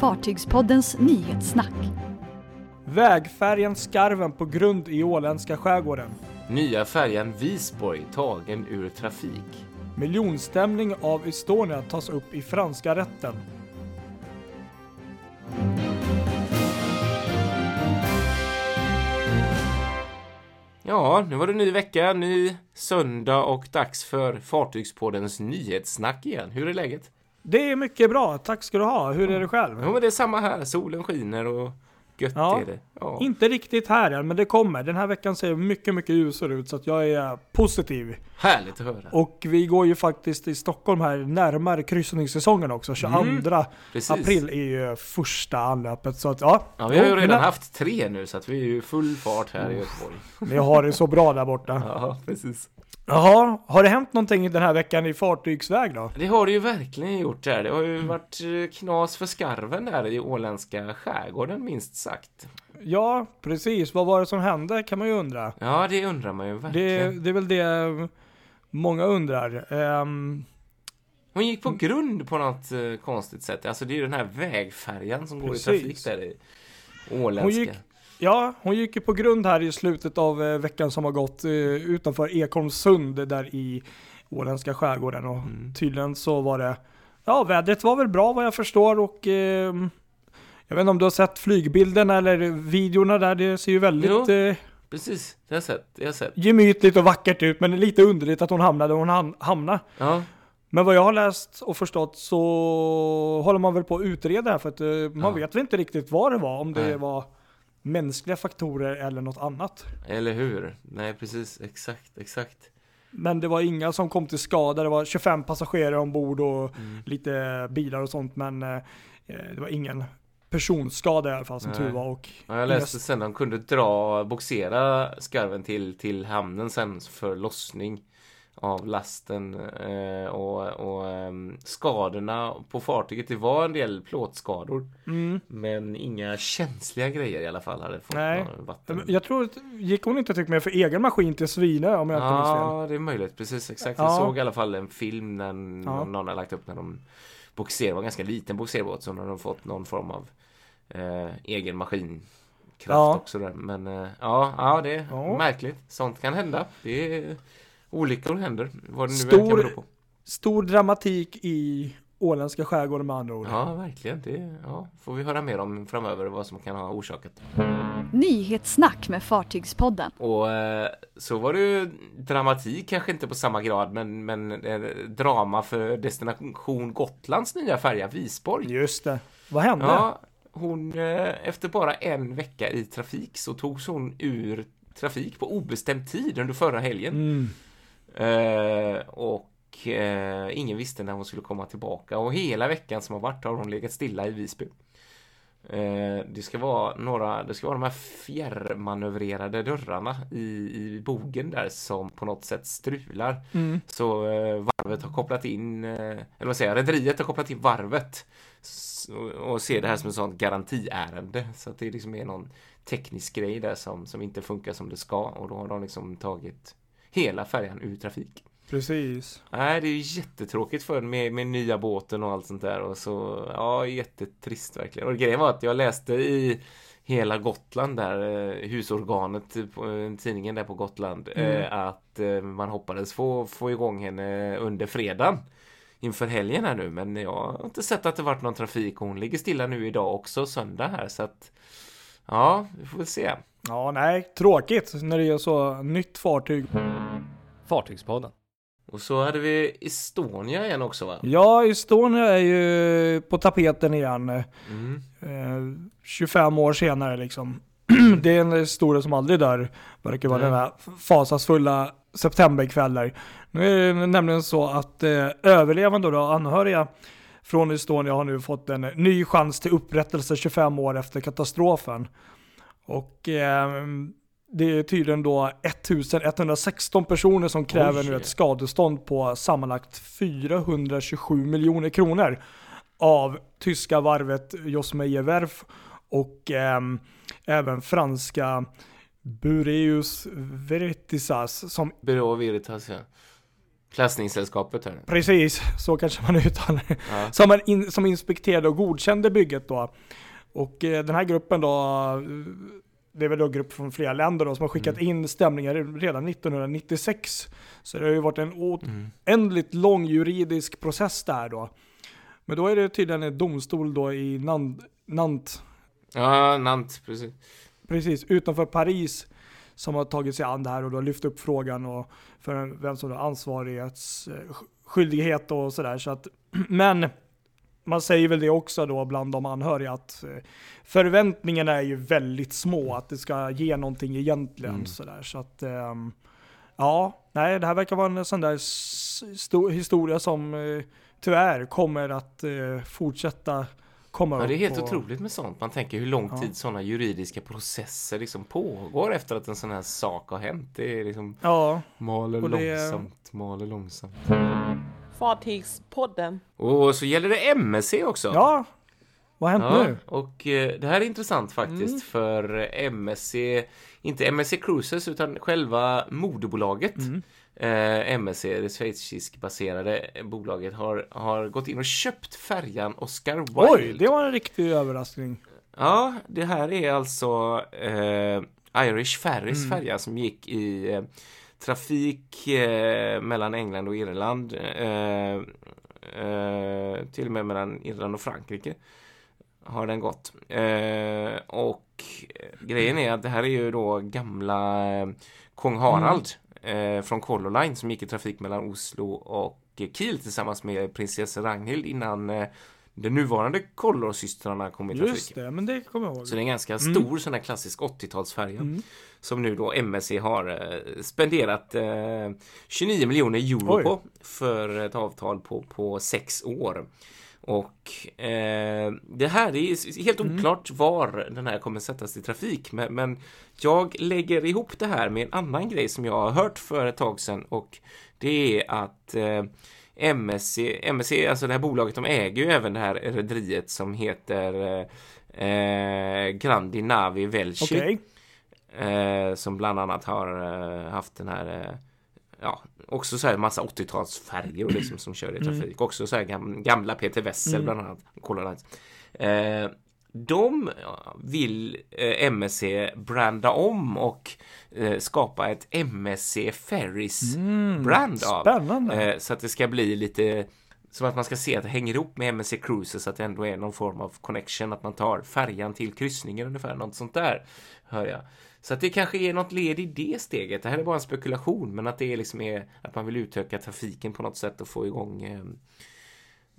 Fartygspoddens nyhetssnack. Vägfärjan Skarven på grund i åländska skärgården. Nya färjan Visborg tagen ur trafik. Miljonstämning av Estonia tas upp i franska rätten. Ja, nu var det ny vecka, ny söndag och dags för Fartygspoddens nyhetssnack igen. Hur är läget? Det är mycket bra, tack ska du ha. Hur är det själv? Jo, men det är samma här. Solen skiner och gött Ja. är det. Ja. Inte riktigt här än, men det kommer. Den här veckan ser mycket, mycket ljusare ut så att jag är positiv. Härligt att höra. Och vi går ju faktiskt i Stockholm här närmare kryssningssäsongen också. 22 Mm, april är ju första anlöpet så att ja. Ja, vi har ju redan men haft tre nu så att vi är ju full fart här i Göteborg. Ni har det så bra där borta. Ja, precis. Jaha, har det hänt någonting den här veckan i fartygsväg då? Det har det ju verkligen gjort där. Det har ju varit eh, knas för skarven där i åländska skärgården minst sagt. Ja, precis. Vad var det som hände kan man ju undra. Ja, det undrar man ju Det, verkligen. det är väl det många undrar. Ehm, Hon gick på grund på något eh, konstigt sätt. Alltså det är ju den här vägfärjan som går i Precis. trafik där i åländska. Ja, hon gick ju på grund här i slutet av eh, veckan som har gått eh, utanför Ekholmssund där i åländska skärgården och Mm. tydligen så var det, ja vädret var väl bra vad jag förstår och ehm, jag vet inte om du har sett flygbilderna eller videorna där, det ser ju väldigt Jo. eh, Precis, det har jag sett. Det har sett. gemytligt och vackert ut men lite underligt att hon hamnade där hon ham- hamnade. Ja, Men vad jag har läst och förstått så håller man väl på att utreda det här för att eh, man Ja. vet väl inte riktigt vad det var, om det Nej. var mänskliga faktorer eller något annat. eller hur? Nej, precis. Exakt, exakt. Men det var inga som kom till skada, det var 25 passagerare ombord och Mm. lite bilar och sånt men eh, det var ingen personskada i alla fall som Nej. tur var. Och Ja, jag läste sen de kunde dra, boxera skarven till, till hamnen sen för lossning av lasten eh, och, och ehm, skadorna på fartyget, det var en del plåtskador Mm. men inga känsliga grejer i alla fall hade fått Nej. vatten. Jag tror, att- gick hon inte typ med för egen maskin till Svinö om jag inte minns fel? Ja, det är möjligt. Precis, exakt. Ja. Jag såg i alla fall en film när Ja. någon, har lagt upp när de boxerar, det var en ganska liten boxerbåt, så när de fått någon form av eh, egen maskinkraft Ja. också där. Men eh, ja, ja, det är Ja. märkligt. Sånt kan hända. Det är olyckor händer. Vad det nu Stor- kan bero på. Stor dramatik i åländska skärgården med andra ord. Ja, verkligen. Det ja, får vi höra mer om framöver vad som kan ha orsakat. Nyhetssnack med Fartygspodden. Och eh, så var det ju dramatik, kanske inte på samma grad, men, men eh, drama för Destination Gotlands nya färja Visborg. Just det. Vad hände? Ja, hon, eh, efter bara en vecka i trafik så togs hon ur trafik på obestämd tid under förra helgen. Mm. Eh, och eh, ingen visste när hon skulle komma tillbaka. Och hela veckan som har varit har hon legat stilla i Visby. Eh, det ska vara några, det ska vara de här fjärrmanövrerade dörrarna i, i bogen där som på något sätt strular. Mm. Så eh, varvet har kopplat in, eh, eller vad säger jag, rederiet har kopplat in varvet och ser det här som ett sånt garantiärende. Så att det liksom är någon teknisk grej där som, som inte funkar som det ska och då har de liksom tagit hela färjan ur trafik. Precis. Nej, det är ju jättetråkigt för med, med nya båten och allt sånt där och så, ja, jättetrist verkligen. Och grejen var att jag läste i Hela Gotland där, eh, husorganet eh, tidningen där på Gotland, Mm. eh, att eh, man hoppades få, få igång henne under fredagen inför helgen här nu, men jag har inte sett att det varit någon trafik och hon ligger stilla nu idag också, söndag här, så att ja, vi får väl se. Ja, nej, tråkigt när det är så nytt fartyg. Fartygspodden. Och så hade vi Estonia igen också va? Ja, Estonia är ju på tapeten igen. Mm. Eh, 25 år senare liksom. det är en historia som aldrig dör. Verkar vara Nej. den här fasansfulla septemberkvällar. Nu är det nämligen så att eh, överlevande och anhöriga från Estonia har nu fått en ny chans till upprättelse 25 år efter katastrofen. Och eh, det är tydligen då 1116 personer som kräver Oj. nu ett skadestånd på sammanlagt 427 miljoner kronor av tyska varvet Josmeyer Werf och ehm, även franska Bureus Veritasas som Byrå Veritas ja. Klassningssällskapet här. Precis, så kanske man uttalar det. Ja. Som, in, som inspekterade och godkände bygget då. Och eh, den här gruppen då, det är väl då en grupp från flera länder då, som har skickat Mm. in stämningar redan 1996. Så det har ju varit en Mm. oändligt lång juridisk process där då. Men då är det tydligen en domstol då i Nant, Nant Ja, Nant, precis. precis utanför Paris som har tagit sig an det här och då lyft upp frågan och för vem som har ansvarighetsskyldighet och sådär. Så att, men man säger väl det också då bland de anhöriga att eh, förväntningarna är ju väldigt små att det ska ge någonting egentligen. Mm. Sådär. Så att, ehm, ja, nej, det här verkar vara en sån där historia som eh, tyvärr kommer att eh, fortsätta komma Ja, upp. det är helt och- otroligt med sånt. Man tänker hur lång Ja. tid sådana juridiska processer liksom pågår efter att en sån här sak har hänt. Det är liksom Ja, maler Och det- långsamt, maler långsamt. Fartygspodden. Och så gäller det MSC också. ja. Vad har hänt Ja, nu? och eh, det här är intressant faktiskt Mm. för MSC, inte MSC Cruises utan själva moderbolaget. Mm. Eh, MSC, det schweizisk-baserade bolaget, har, har gått in och köpt färjan Oscar Wilde. Oj, det var en riktig överraskning. Ja, det här är alltså eh, Irish Ferries Mm. färja som gick i eh, trafik eh, mellan England och Irland. Eh, eh, till och med mellan Irland och Frankrike har den gått. Eh, och grejen är att det här är ju då gamla Kung Harald eh, från Color Line som gick i trafik mellan Oslo och Kiel tillsammans med prinsessa Ragnhild innan eh, de nuvarande Collor-systrarna kom i trafik. Just det, men det kommer jag ihåg. Så det är en ganska Mm. stor sån här klassisk 80-talsfärja Mm. som nu då MSC har eh, spenderat eh, 29 miljoner euro Oj. på för ett avtal på, på sex år. Och eh, det här är helt Mm. oklart var den här kommer sättas i trafik men, men jag lägger ihop det här med en annan grej som jag har hört för ett tag sedan och det är att eh, MSC, MSC, alltså det här bolaget, de äger ju även det här rederiet som heter eh, Grandi Navi Velci. Okej. Eh, som bland annat har eh, haft den här eh, Ja, också så här massa 80-talsfärger och liksom som kör i trafik. Också så här gam, gamla Peter Wessel Mm. bland annat. Lines. Eh, de vill eh, MSC branda om och eh, skapa ett MSC Ferries Mm. brand av. Spännande. Eh, så att det ska bli lite som att man ska se att det hänger ihop med MSC Cruises, att det ändå är någon form av connection, att man tar färjan till kryssningen ungefär, något sånt där, hör jag. Så att det kanske är något led i det steget. Det här är bara en spekulation, men att det är liksom är att man vill utöka trafiken på något sätt och få igång eh...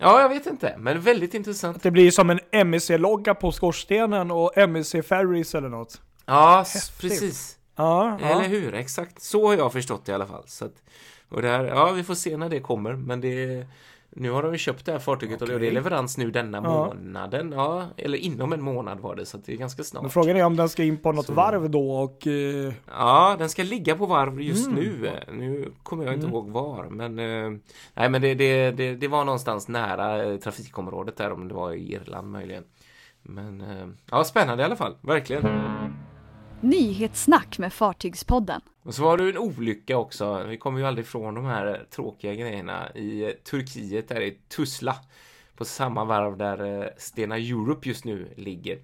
Ja, jag vet inte, men väldigt intressant. Det blir som en MSC-logga på skorstenen och MSC Ferries eller något. Ja, Häftigt. precis. Ja, Eller ja. hur? Exakt. Så har jag förstått det i alla fall. Så att, och det här, ja, vi får se när det kommer, men det nu har de ju köpt det här fartyget och det är leverans nu denna Ja. månaden. Ja, eller inom en månad var det, så det är ganska snart. Men frågan är om den ska in på något Så. varv då och... eh, Ja, den ska ligga på varv just Mm. nu. Nu kommer jag inte Mm. ihåg var, men eh, nej, men det, det, det, det var någonstans nära eh, trafikområdet där, om det var i Irland möjligen. Men eh, ja, spännande i alla fall, verkligen. Nyhetssnack med Fartygspodden. Och så var det en olycka också. Vi kommer ju aldrig ifrån de här tråkiga grejerna i eh, Turkiet, där i Tuzla. På samma varv där eh, Stena Europe just nu ligger.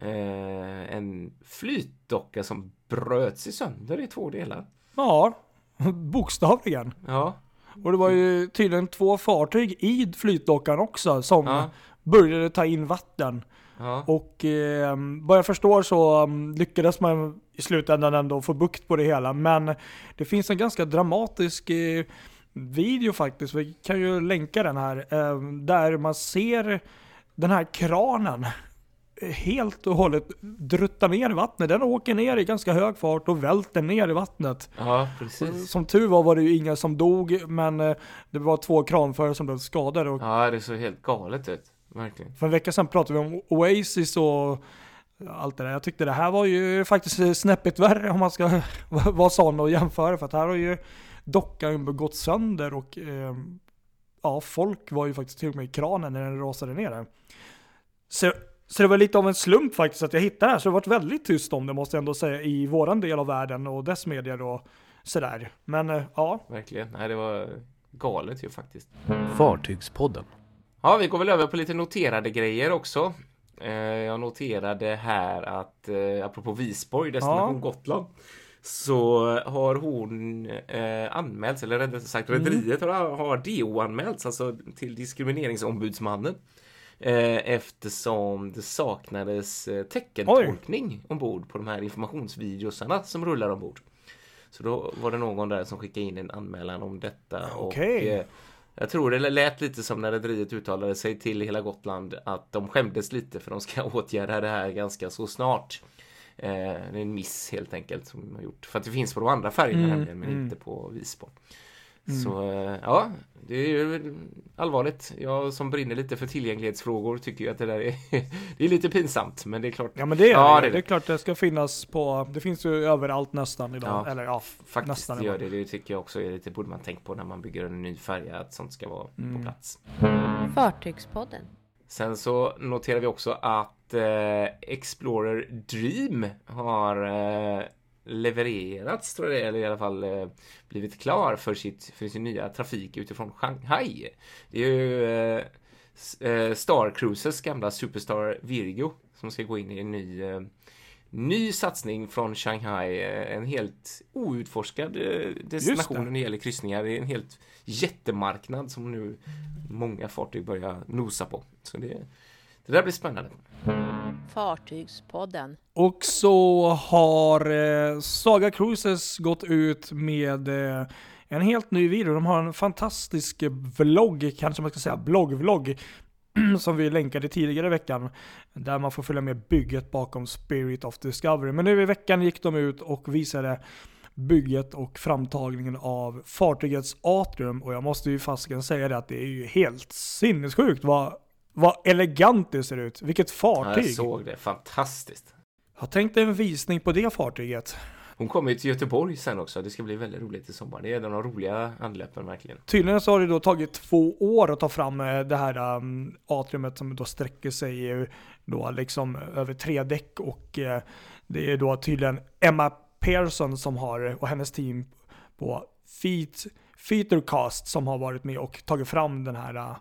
Eh, en flytdocka som bröts i sönder i två delar. Ja, bokstavligen. Ja, Och det var ju tydligen två fartyg i flytdockan också som ja, började ta in vatten. ja. Och eh, vad jag förstår så um, lyckades man i slutändan ändå få bukt på det hela. Men det finns en ganska dramatisk eh, video faktiskt, vi kan ju länka den här, eh, där man ser den här kranen helt och hållet drutta ner i vattnet. Den åker ner i ganska hög fart och välter ner i vattnet. ja precis. Som tur var var det ju inga som dog, men eh, det var två kranförare som blev skadade. Och Ja, det såg helt galet ut. Verkligen. för en vecka sedan pratade vi om Oasis och allt det där. Jag tyckte det här var ju faktiskt snäppigt värre om man ska vara sån och jämföra. För att här har ju dockan gått sönder och eh, ja, folk var ju faktiskt till och med i kranen när den rasade ner där. Så, så det var lite av en slump faktiskt att jag hittade det här. Så det har varit väldigt tyst om det måste jag ändå säga i våran del av världen och dess medier då. sådär. Men eh, ja, Verkligen. Nej, det var galet ju faktiskt. Fartygspodden. Ja, vi går väl över på lite noterade grejer också. Eh, Jag noterade här att eh, apropå Visborg, destination Gotland, så har hon eh, anmälts, eller rättare sagt rederiet har, har DO-anmälts, alltså till diskrimineringsombudsmannen. Eh, eftersom det saknades eh, teckentolkning ombord på de här informationsvideosarna som rullar ombord. Så då var det någon där som skickade in en anmälan om detta. Och, eh, jag tror det lät lite som när rederiet uttalade sig till hela Gotland att de skämdes lite för de ska åtgärda det här ganska så snart. Eh, det är en miss helt enkelt som de har gjort. För att det finns på de andra färgerna Mm, nämligen, men mm. inte på Visborg. Så eh, ja, det är ju allvarligt. Jag som brinner lite för tillgänglighetsfrågor tycker ju att det där är, det är lite pinsamt. Men det är klart, ja men det är Ja, det. det är Det är klart det ska finnas på, det finns ju överallt nästan idag. Ja, Eller ja, faktiskt nästan gör det. Det tycker jag också är lite, borde man tänkt på när man bygger en ny färja, att sånt ska vara Mm. på plats. Fartygspodden. Sen så noterar vi också att eh, Explorer Dream har eh, levererats, tror jag det eller i alla fall eh, blivit klar för, sitt, för sin nya trafik utifrån Shanghai. Det är ju eh, eh, Star Cruises gamla Superstar Virgo som ska gå in i en ny eh, Ny satsning från Shanghai, en helt outforskad destination när det gäller kryssningar. Det är en helt jättemarknad som nu många fartyg börjar nosa på. Så det, det där blir spännande. Fartygspodden. Och så har eh, Saga Cruises gått ut med eh, en helt ny video. De har en fantastisk vlogg, kanske man ska säga bloggvlogg, som vi länkade tidigare i veckan. Där man får följa med bygget bakom Spirit of Discovery. Men nu i veckan gick de ut och visade bygget och framtagningen av fartygets atrium. Och jag måste ju fasiken säga det att det är ju helt sinnessjukt vad, vad elegant det ser ut. Vilket Ja, fartyg! jag såg det, fantastiskt. Jag tänkte en visning på det fartyget. Hon kommer ju till Göteborg sen också. Det ska bli väldigt roligt i sommar. Det är en av de roliga anlöpen verkligen. Tydligen så har det då tagit två år att ta fram eh, det här um, atriumet som då sträcker sig eh, då liksom över tre däck och eh, det är då tydligen Emma Persson som har och hennes team på Feet, Featercast som har varit med och tagit fram den här eh,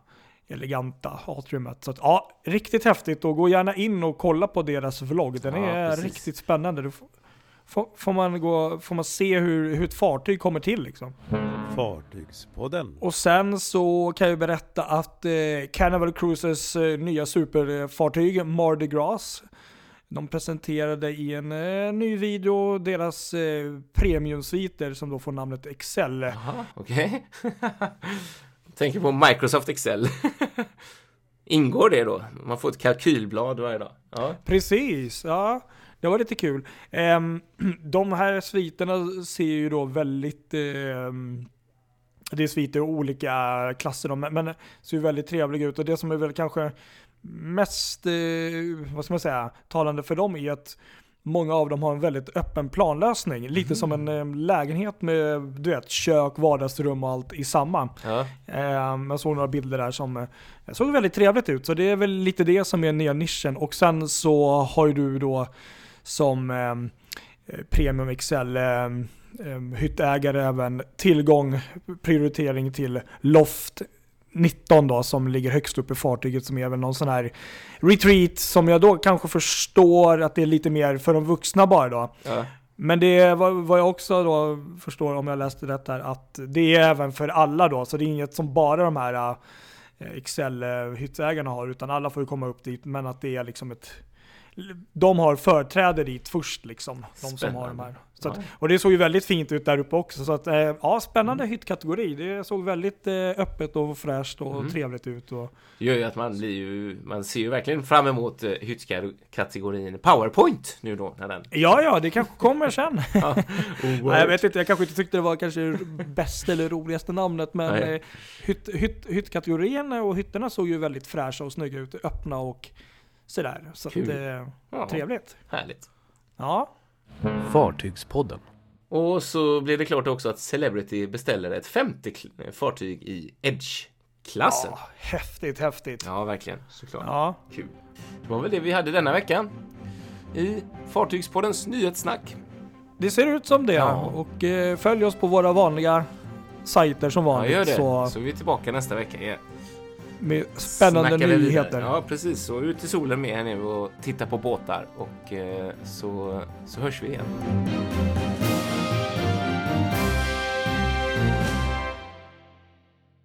eleganta atriumet. Så att, ja, riktigt häftigt och gå gärna in och kolla på deras vlogg. Den Ja, är precis. riktigt spännande. Du får, man gå, får man se hur, hur ett fartyg kommer till liksom. Fartygspodden. Och sen så kan jag berätta att eh, Carnival Cruises eh, nya superfartyg Mardi Gras de presenterade i en eh, ny video deras eh, premiumsviter som då får namnet Excel. Jaha, okej. Tänker på Microsoft Excel. Ingår det då? Man får ett kalkylblad varje dag. Ja, Precis, ja. Det var lite kul. Ehm, de här sviterna ser ju då väldigt... ehm, det är sviter i olika klasser men ser ju väldigt trevliga ut. Och det som är väl kanske mest, eh, vad ska man säga, talande för dem är att många av dem har en väldigt öppen planlösning. Lite som en eh, lägenhet med du vet, kök, vardagsrum och allt i samma. ja. Um, jag såg några bilder där som eh, såg väldigt trevligt ut. Så det är väl lite det som är nya nischen. Och sen så har ju du då som ehm, eh, Premium ehm, ehm, hyttägare även tillgång, prioritering till Loft 19 då som ligger högst upp i fartyget som är väl någon sån här retreat som jag då kanske förstår att det är lite mer för de vuxna bara då. ja. Men det är vad, jag också då förstår om jag läste rätt här att det är även för alla då. Så det är inget som bara de här eh, Excel-hyttsägarna har utan alla får ju komma upp dit. Men att det är liksom ett de har företräde dit först liksom. De som har de här. Så att, och det såg ju väldigt fint ut där uppe också. Så att, eh, ja, spännande hyttkategori. Det såg väldigt eh, öppet och fräscht och Mm. trevligt ut. Och, Det gör ju att man blir ju, man ser ju verkligen fram emot uh, hyttkategorin Powerpoint nu då när den... ja, ja, det kanske kommer sen. Ja. Nej, jag vet inte, jag kanske inte tyckte det var kanske bästa eller roligaste namnet, men eh, hytt, hytt, hyttkategorin och hytterna såg ju väldigt fräscha och snygga ut, öppna och sådär. Så att, Kul. eh, Ja, trevligt. Härligt. Ja, Fartygspodden. Och så blir det klart också att Celebrity beställer ett femte kl- fartyg i Edge-klassen. ja häftigt, häftigt. Ja, verkligen. Såklart. Ja, Kul. Det var väl det vi hade denna veckan i Fartygspoddens nyhetssnack. Det ser ut som det. Ja. Och eh, följ oss på våra vanliga sajter som Ja, vanligt. gör det. Så. Så är vi tillbaka nästa vecka igen. Med spännande Snackar vi vidare. nyheter. Ja, precis. Så ut i solen med er nu och titta på båtar och eh, så, så hörs vi igen.